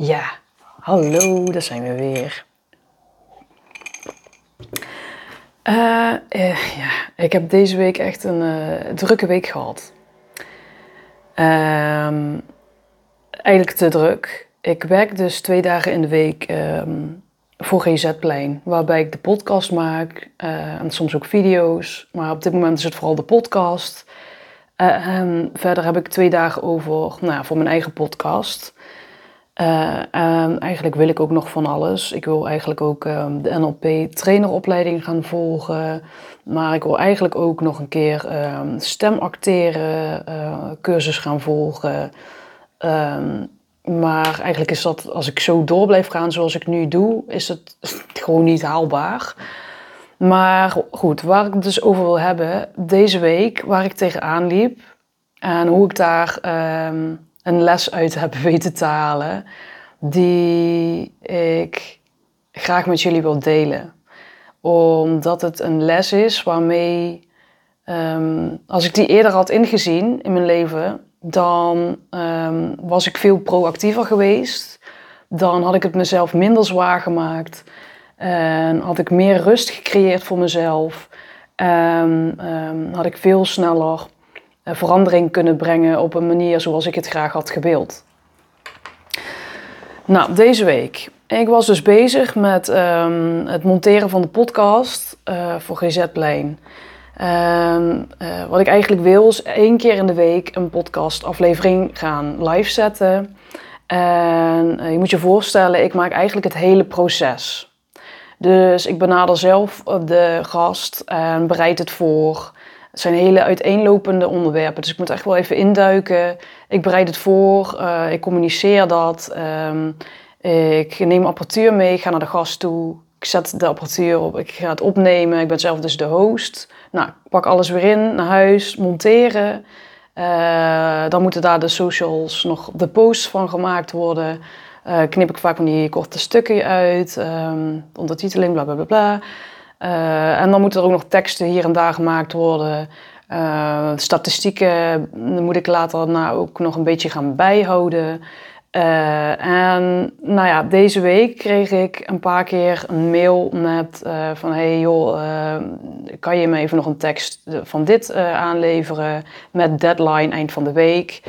Ja, hallo, daar zijn we weer. Eh, eh, ja, ik heb deze week echt een eh, drukke week gehad. Ehm, eigenlijk te druk. Ik werk dus twee dagen in de week ehm, voor GZ-plein, waarbij ik de podcast maak en soms ook video's. Maar op dit moment is het vooral de podcast. en verder heb ik twee dagen over nou, voor mijn eigen podcast. En eigenlijk wil ik ook nog van alles. Ik wil eigenlijk ook um, de NLP traineropleiding gaan volgen. Maar ik wil eigenlijk ook nog een keer um, stemacteren uh, cursus gaan volgen. Maar eigenlijk is dat, als ik zo door blijf gaan zoals ik nu doe, is het gewoon niet haalbaar. Maar goed, waar ik het dus over wil hebben, deze week, waar ik tegenaan liep en hoe ik daar een les uit heb weten te halen die ik graag met jullie wil delen. Omdat het een les is waarmee, ehm, als ik die eerder had ingezien in mijn leven, dan um, was ik veel proactiever geweest. Dan had ik het mezelf minder zwaar gemaakt. En had ik meer rust gecreëerd voor mezelf. En um, had ik veel sneller verandering kunnen brengen op een manier zoals ik het graag had gewild. Nou, deze week. Ik was dus bezig met um, het monteren van de podcast uh, voor GZ-plein. Uh, wat ik eigenlijk wil is één keer in de week een podcastaflevering gaan live zetten. En je moet je voorstellen, ik maak eigenlijk het hele proces. Dus ik benader zelf de gast en bereid het voor. Het zijn hele uiteenlopende onderwerpen, dus ik moet echt wel even induiken. Ik bereid het voor, uh, ik communiceer dat. Um, ik neem apparatuur mee, ik ga naar de gast toe. Ik zet de apparatuur op, ik ga het opnemen. Ik ben zelf dus de host. Nou, ik pak alles weer in, naar huis, monteren. Uh, dan moeten daar de socials nog de posts van gemaakt worden. Uh, knip ik vaak van die korte stukken uit, um, ondertiteling, bla bla bla. Uh, en dan moeten er ook nog teksten hier en daar gemaakt worden. Uh, statistieken moet ik later nou ook nog een beetje gaan bijhouden. Uh, en nou ja, deze week kreeg ik een paar keer een mail met van hey joh, kan je me even nog een tekst van dit aanleveren met deadline eind van de week.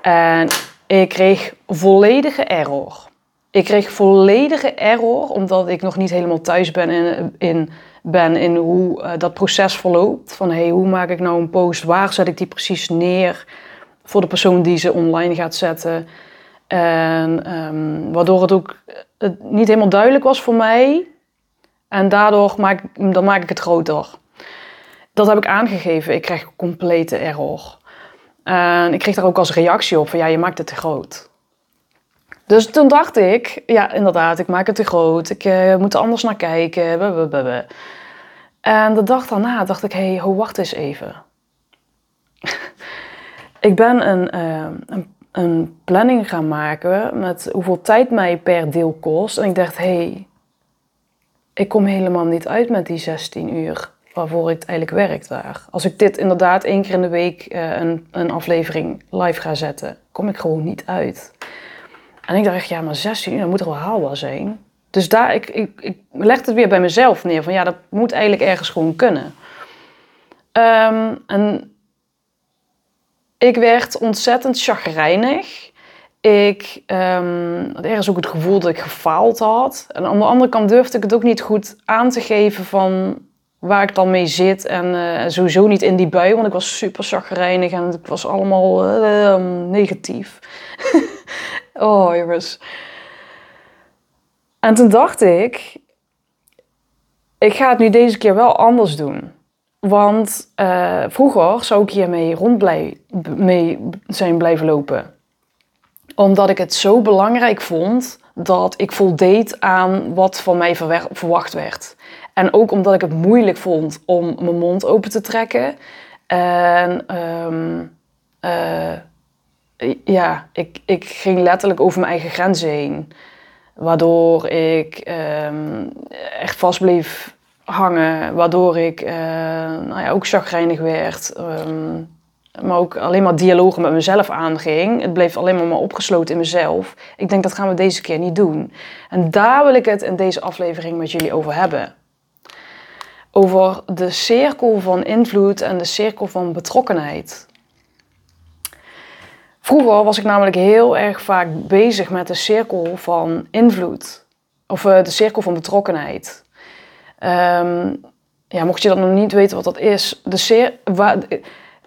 En ik kreeg volledige error. Ik kreeg volledige error, omdat ik nog niet helemaal thuis ben in, in, ben in hoe uh, dat proces verloopt. Van hey, hoe maak ik nou een post? Waar zet ik die precies neer voor de persoon die ze online gaat zetten? En um, waardoor het ook het niet helemaal duidelijk was voor mij. En daardoor maak, dan maak ik het groter. Dat heb ik aangegeven. Ik krijg complete error. En ik kreeg daar ook als reactie op van ja, je maakt het te groot. Dus toen dacht ik, ja, inderdaad, ik maak het te groot. Ik uh, moet er anders naar kijken. Blablabla. En de dag daarna dacht ik, hé, hey, wacht eens even. ik ben een, uh, een, een, planning gaan maken met hoeveel tijd mij per deel kost. En ik dacht, hé, hey, ik kom helemaal niet uit met die 16 uur waarvoor ik eigenlijk werk daar. Als ik dit inderdaad één keer in de week uh, een, een aflevering live ga zetten, kom ik gewoon niet uit. En ik dacht, ja, maar 16 uur, dat moet er wel haalbaar zijn. Dus daar, ik, ik, ik leg het weer bij mezelf neer. Van ja, dat moet eigenlijk ergens gewoon kunnen. Um, en ik werd ontzettend chagrijnig. Ik um, had ergens ook het gevoel dat ik gefaald had. En aan de andere kant durfde ik het ook niet goed aan te geven van waar ik dan mee zit. En uh, sowieso niet in die bui, want ik was super chagrijnig en het was allemaal uh, negatief. Oh, jongens. En toen dacht ik, ik ga het nu deze keer wel anders doen. Want uh, vroeger zou ik hiermee rond blij, mee zijn blijven lopen. Omdat ik het zo belangrijk vond dat ik voldeed aan wat van mij verwacht werd. En ook omdat ik het moeilijk vond om mijn mond open te trekken. En ehm, eh, ja, ik, ik ging letterlijk over mijn eigen grenzen heen. Waardoor ik um, echt vast bleef hangen. Waardoor ik uh, nou ja, ook chagrijnig werd. Ehm, maar ook alleen maar dialogen met mezelf aanging. Het bleef alleen maar, maar opgesloten in mezelf. Ik denk dat gaan we deze keer niet doen. En daar wil ik het in deze aflevering met jullie over hebben. Over de cirkel van invloed en de cirkel van betrokkenheid. Vroeger was ik namelijk heel erg vaak bezig met de cirkel van invloed. Of uh, de cirkel van betrokkenheid. Um, ja, mocht je dat nog niet weten wat dat is. De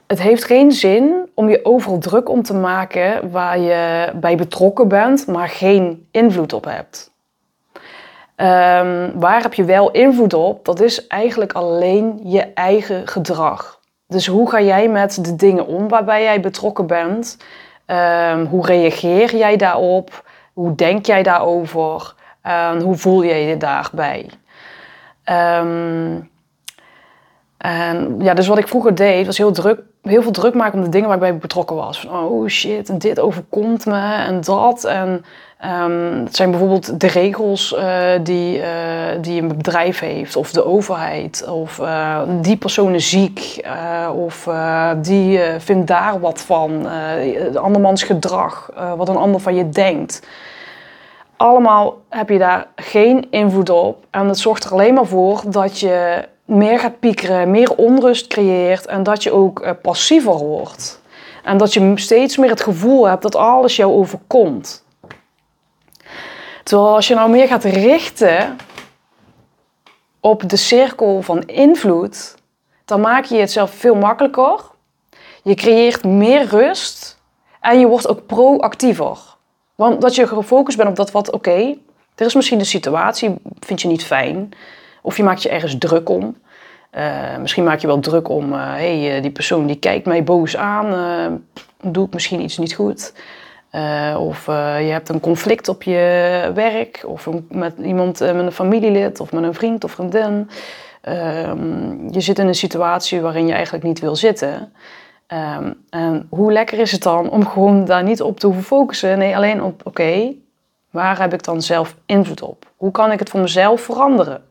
het heeft geen zin om je overal druk om te maken waar je bij betrokken bent, maar geen invloed op hebt. Um, waar heb je wel invloed op? Dat is eigenlijk alleen je eigen gedrag. Dus hoe ga jij met de dingen om waarbij jij betrokken bent? Um, hoe reageer jij daarop? Hoe denk jij daarover? Um, hoe voel je je daarbij? Um, en ja, dus wat ik vroeger deed, was heel, druk, heel veel druk maken om de dingen waar ik bij betrokken was. Van, oh shit, en dit overkomt me en dat. En um, het zijn bijvoorbeeld de regels uh, die, uh, die een bedrijf heeft, of de overheid, of uh, die persoon is ziek, of die vindt daar wat van, de andermans gedrag, wat een ander van je denkt. Allemaal heb je daar geen invloed op. En dat zorgt er alleen maar voor dat je meer gaat piekeren, meer onrust creëert en dat je ook uh, passiever wordt. En dat je steeds meer het gevoel hebt dat alles jou overkomt. Terwijl als je nou meer gaat richten op de cirkel van invloed, dan maak je het zelf veel makkelijker. Je creëert meer rust en je wordt ook proactiever. Want dat je gefocust bent op dat wat, oké, er is misschien de situatie, vind je niet fijn. Of je maakt je ergens druk om. Uh, misschien maak je wel druk om, hé, uh, hey, uh, die persoon die kijkt mij boos aan, doe ik misschien iets niet goed. of je hebt een conflict op je werk, of met iemand, met een familielid, of met een vriend of vriendin. Ehm, je zit in een situatie waarin je eigenlijk niet wil zitten. Um, en hoe lekker is het dan om gewoon daar niet op te hoeven focussen? Nee, alleen op, oké, waar heb ik dan zelf invloed op? Hoe kan ik het voor mezelf veranderen?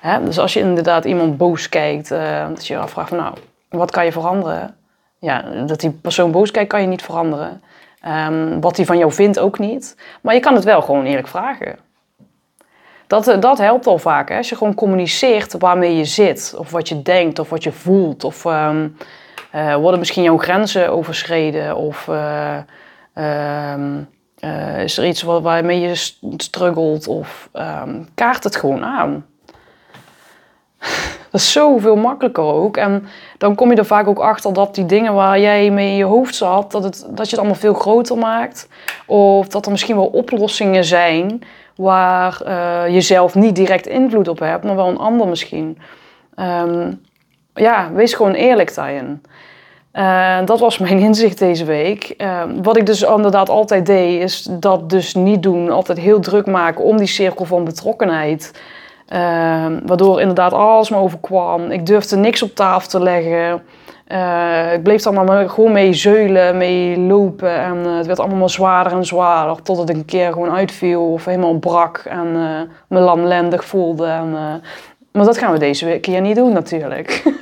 Hè? Dus als je inderdaad iemand boos kijkt, uh, dat je je afvraagt van nou, wat kan je veranderen? Ja, dat die persoon boos kijkt kan je niet veranderen. Um, wat hij van jou vindt ook niet. Maar je kan het wel gewoon eerlijk vragen. Dat, eh, dat helpt al vaak. Hè? Als je gewoon communiceert waarmee je zit, of wat je denkt, of wat je voelt, of um, uh, worden misschien jouw grenzen overschreden, of um, is er iets waarmee je struggelt, of kaart het gewoon aan. Dat is zoveel makkelijker ook. En dan kom je er vaak ook achter dat die dingen waar jij mee in je hoofd zat, dat, het, dat je het allemaal veel groter maakt. Of dat er misschien wel oplossingen zijn waar uh, je zelf niet direct invloed op hebt, maar wel een ander misschien. Um, ja, wees gewoon eerlijk daarin. Uh, dat was mijn inzicht deze week. Uh, wat ik dus inderdaad altijd deed, is dat dus niet doen. Altijd heel druk maken om die cirkel van betrokkenheid. Uh, waardoor inderdaad alles me overkwam. Ik durfde niks op tafel te leggen. Uh, ik bleef dan maar gewoon mee zeulen, mee lopen. En uh, het werd allemaal maar zwaarder en zwaarder. Totdat ik een keer gewoon uitviel of helemaal brak en uh, me lamlendig voelde. En, maar dat gaan we deze keer niet doen natuurlijk.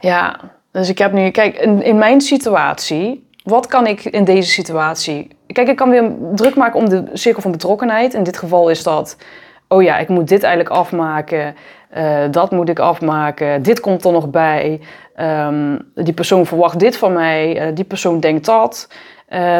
ja, dus ik heb nu... Kijk, in, in mijn situatie... Wat kan ik in deze situatie Kijk, ik kan weer druk maken om de cirkel van betrokkenheid. In dit geval is dat, oh ja, ik moet dit eigenlijk afmaken. Uh, dat moet ik afmaken. Dit komt er nog bij. Um, die persoon verwacht dit van mij. Uh, die persoon denkt dat. Uh,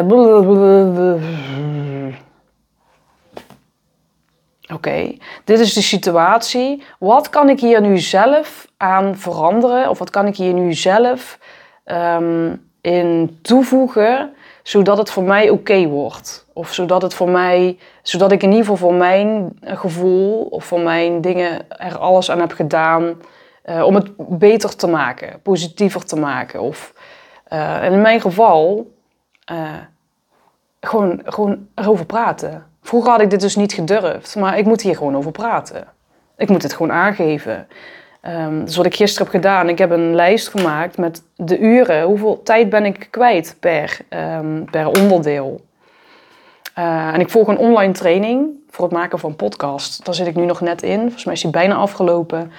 Oké, dit is de situatie. Wat kan ik hier nu zelf aan veranderen? Of wat kan ik hier nu zelf um, in toevoegen? Zodat het voor mij oké wordt. Of zodat het voor mij, zodat ik in ieder geval voor mijn gevoel of voor mijn dingen er alles aan heb gedaan uh, om het beter te maken, positiever te maken. Of en in mijn geval, uh, gewoon, gewoon erover praten. Vroeger had ik dit dus niet gedurfd, maar ik moet hier gewoon over praten. Ik moet het gewoon aangeven. Um, dus wat ik gisteren heb gedaan, ik heb een lijst gemaakt met de uren. Hoeveel tijd ben ik kwijt per, um, per onderdeel? Uh, en ik volg een online training voor het maken van podcast. Daar zit ik nu nog net in. Volgens mij is die bijna afgelopen.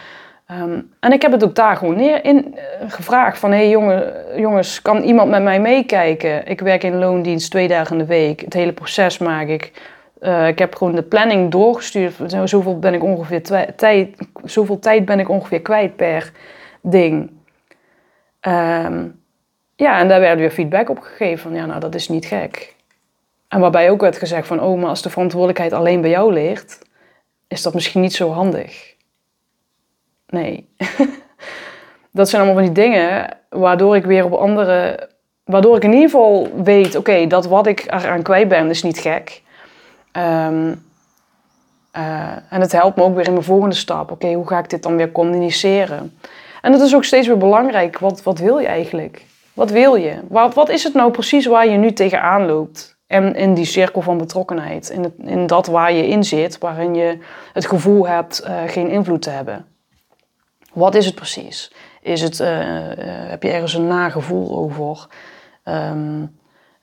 Um, en ik heb het ook daar gewoon neer in uh, gevraagd van... hé hey, jongen, jongens, kan iemand met mij meekijken? Ik werk in loondienst twee dagen in de week. Het hele proces maak ik. Uh, ik heb gewoon de planning doorgestuurd. Zoveel, ben ik ongeveer tijd, zoveel tijd ben ik ongeveer kwijt per ding. Um, ja, en daar werd weer feedback op gegeven van... ja, nou, dat is niet gek. En waarbij ook werd gezegd van... oh, maar als de verantwoordelijkheid alleen bij jou ligt... is dat misschien niet zo handig. Nee. dat zijn allemaal van die dingen waardoor ik weer op andere. Waardoor ik in ieder geval weet: oké, dat wat ik eraan kwijt ben, is niet gek. Um, uh, en het helpt me ook weer in mijn volgende stap. Oké, hoe ga ik dit dan weer communiceren? En het is ook steeds weer belangrijk. Wat, wat wil je eigenlijk? Wat wil je? Wat, wat is het nou precies waar je nu tegenaan loopt? En in die cirkel van betrokkenheid. In, in dat waar je in zit, waarin je het gevoel hebt uh, geen invloed te hebben. Wat is het precies? Is het, uh, heb je ergens een nagevoel over? Um,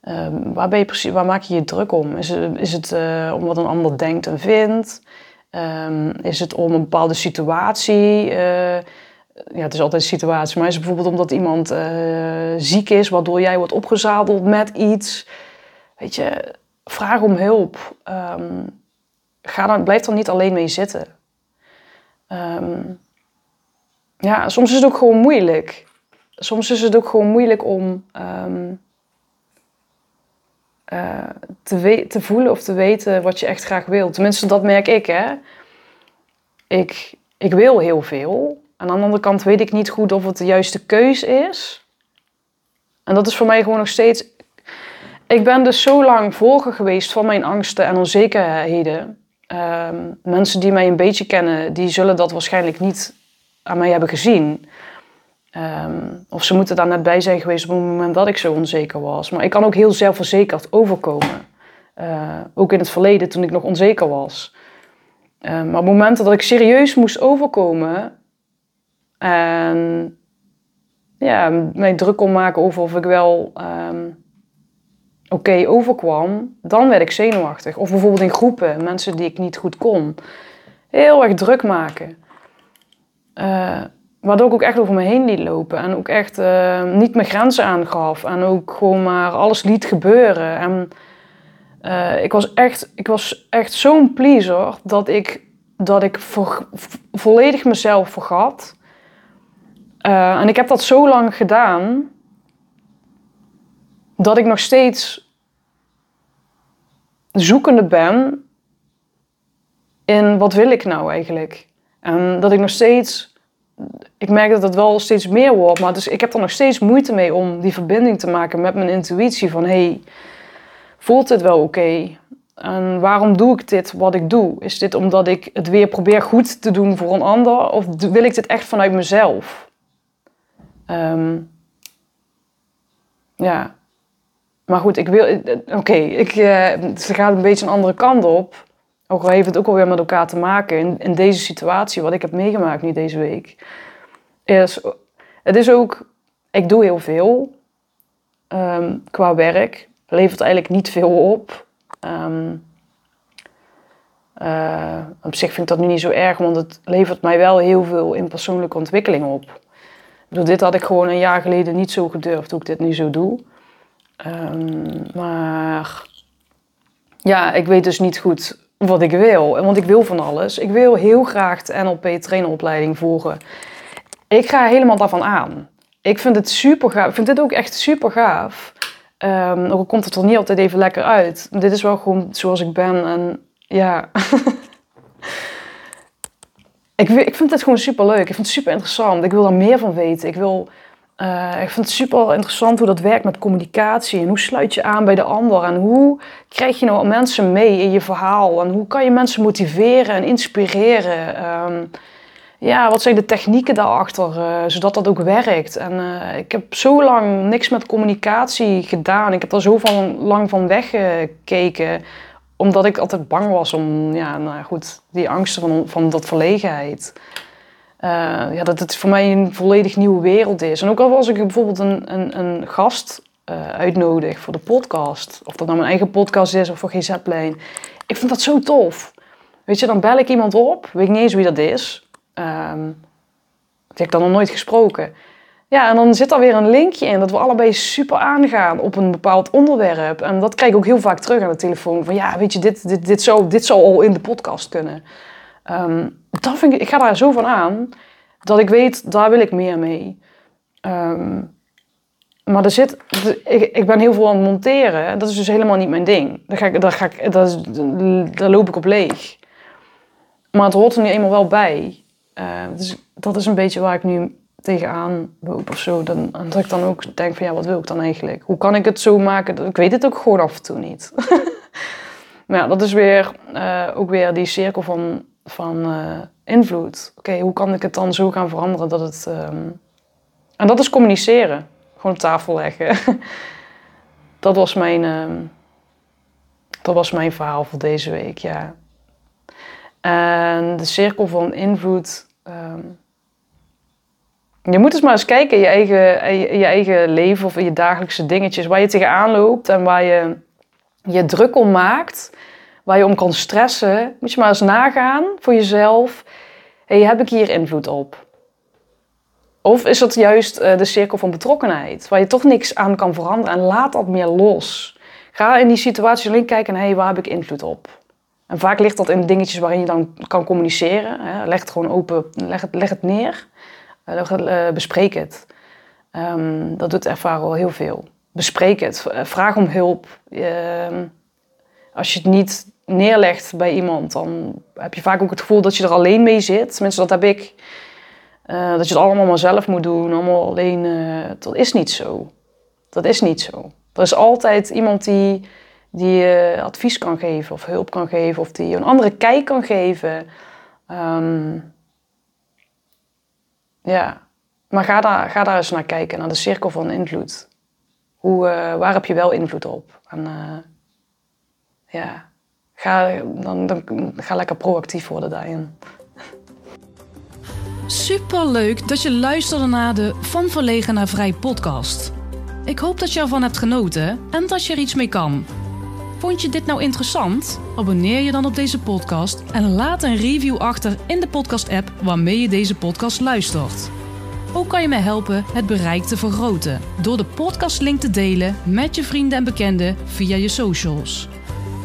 um, waar, ben je precies, waar maak je je druk om? Is is het uh, om wat een ander denkt en vindt? Um, is het om een bepaalde situatie? ja, het is altijd een situatie, maar is het bijvoorbeeld omdat iemand ziek is, waardoor jij wordt opgezadeld met iets? Weet je, vraag om hulp. ga dan, blijf er niet alleen mee zitten. Ja, soms is het ook gewoon moeilijk. Soms is het ook gewoon moeilijk om uh, te, te voelen of te weten wat je echt graag wil. Tenminste, dat merk ik, hè. Ik, ik wil heel veel. Aan de andere kant weet ik niet goed of het de juiste keus is. En dat is voor mij gewoon nog steeds... Ik ben dus zo lang volger geweest van mijn angsten en onzekerheden. Um, mensen die mij een beetje kennen, die zullen dat waarschijnlijk niet aan mij hebben gezien. Um, of ze moeten daar net bij zijn geweest op het moment dat ik zo onzeker was. Maar ik kan ook heel zelfverzekerd overkomen. Uh, ook in het verleden toen ik nog onzeker was. Um, maar op momenten dat ik serieus moest overkomen en ja, mij druk kon maken over of ik wel um, oké overkwam, dan werd ik zenuwachtig. Of bijvoorbeeld in groepen, mensen die ik niet goed kon. Heel erg druk maken. Uh, waardoor ik ook echt over me heen liet lopen. En ook echt uh, niet mijn grenzen aangaf. En ook gewoon maar alles liet gebeuren. En uh, ik was echt, ik was echt zo'n pleaser dat ik, dat ik vo volledig mezelf vergat. en ik heb dat zo lang gedaan dat ik nog steeds zoekende ben in wat wil ik nou eigenlijk. En dat ik nog steeds, ik merk dat het wel steeds meer wordt, maar dus ik heb er nog steeds moeite mee om die verbinding te maken met mijn intuïtie van hey, voelt dit wel oké? En waarom doe ik dit wat ik doe? Is dit omdat ik het weer probeer goed te doen voor een ander? Of wil ik dit echt vanuit mezelf? Um, ja. Maar goed, ik wil... Oké, okay, ik uh, het gaat een beetje een andere kant op. Ook heeft het ook alweer met elkaar te maken in, in deze situatie, wat ik heb meegemaakt nu deze week. Is, het is ook, ik doe heel veel um, qua werk. Levert eigenlijk niet veel op. Um, op zich vind ik dat nu niet zo erg, want het levert mij wel heel veel in persoonlijke ontwikkeling op. Dit had ik gewoon een jaar geleden niet zo gedurfd hoe ik dit nu zo doe. Um, maar ja, ik weet dus niet goed wat ik wil. Want ik wil van alles. Ik wil heel graag de NLP traineropleiding volgen. Ik ga helemaal daarvan aan. Ik vind het super gaaf. Ik vind dit ook echt super gaaf. Um, ook komt het er niet altijd even lekker uit. Dit is wel gewoon zoals ik ben. En ja. ik, ik vind het gewoon super leuk. Ik vind het super interessant. Ik wil er meer van weten. Ik wil uh, ik vind het super interessant hoe dat werkt met communicatie en hoe sluit je aan bij de ander en hoe krijg je nou mensen mee in je verhaal en hoe kan je mensen motiveren en inspireren. Um, ja, wat zijn de technieken daarachter, uh, zodat dat ook werkt. En uh, ik heb zo lang niks met communicatie gedaan. Ik heb er zo van, lang van weggekeken, omdat ik altijd bang was om, ja, nou goed, die angsten van, van dat verlegenheid. Uh, ja, dat het voor mij een volledig nieuwe wereld is. En ook al was ik bijvoorbeeld een, een, een gast uitnodig voor de podcast, of dat nou mijn eigen podcast is of voor GZ-plein, ik vind dat zo tof. Weet je, dan bel ik iemand op, weet ik niet eens wie dat is. Um, heb ik dan nog nooit gesproken. Ja, en dan zit er weer een linkje in dat we allebei super aangaan op een bepaald onderwerp. En dat krijg ik ook heel vaak terug aan de telefoon. Van ja, weet je, dit, dit, dit, zou, dit zou al in de podcast kunnen. Um, dat vind ik, ik ga daar zo van aan dat ik weet, daar wil ik meer mee. Um, maar er zit, ik, ik ben heel veel aan het monteren. Dat is dus helemaal niet mijn ding. Daar, ga ik, daar, ga ik, daar, daar loop ik op leeg. Maar het hoort er nu eenmaal wel bij. Uh, dus dat is een beetje waar ik nu tegenaan loop of zo. Dan, dat ik dan ook denk van ja, wat wil ik dan eigenlijk? Hoe kan ik het zo maken? Ik weet het ook gewoon af en toe niet. maar dat is weer uh, ook weer die cirkel van, van uh, invloed. Oké, hoe kan ik het dan zo gaan veranderen dat het... Um... En dat is communiceren. Gewoon op tafel leggen. dat was mijn... Um... Dat was mijn verhaal voor deze week, ja. En de cirkel van invloed. Ehm, je moet eens maar eens kijken in je eigen, je, eigen leven of in je dagelijkse dingetjes. Waar je tegenaan loopt en waar je je druk om maakt. Waar je om kan stressen. Moet je maar eens nagaan voor jezelf. Hey, heb ik hier invloed op? Of is dat juist uh, de cirkel van betrokkenheid? Waar je toch niks aan kan veranderen. En laat dat meer los. Ga in die situatie alleen kijken. Hey, waar heb ik invloed op? En vaak ligt dat in dingetjes waarin je dan kan communiceren. Hè. Leg het gewoon open, leg het, leg het neer, uh, bespreek het. Um, dat doet ervaren wel heel veel. Bespreek het, eh, vraag om hulp. Ehm, als je het niet neerlegt bij iemand, dan heb je vaak ook het gevoel dat je er alleen mee zit. Tenminste, dat heb ik. Uh, dat je het allemaal maar zelf moet doen, allemaal alleen. dat is niet zo. Dat is niet zo. Er is altijd iemand die die je advies kan geven of hulp kan geven of die een andere kijk kan geven. Ehm, ja, maar ga daar, ga daar eens naar kijken, naar de cirkel van invloed. Hoe, uh, waar heb je wel invloed op? Ja, ga, dan, dan, ga lekker proactief worden daarin. Super leuk dat je luisterde naar de Van Verlegen naar Vrij podcast. Ik hoop dat je ervan hebt genoten en dat je er iets mee kan. Vond je dit nou interessant? Abonneer je dan op deze podcast en laat een review achter in de podcast-app waarmee je deze podcast luistert. Ook kan je mij helpen het bereik te vergroten door de podcastlink te delen met je vrienden en bekenden via je socials.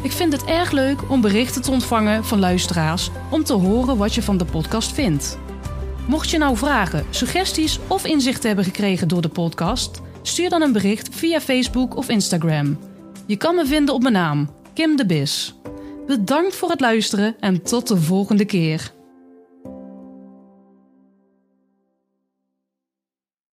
Ik vind het erg leuk om berichten te ontvangen van luisteraars om te horen wat je van de podcast vindt. Mocht je nou vragen, suggesties of inzichten hebben gekregen door de podcast, stuur dan een bericht via Facebook of Instagram. Je kan me vinden op mijn naam, Kim de Bis. Bedankt voor het luisteren en tot de volgende keer.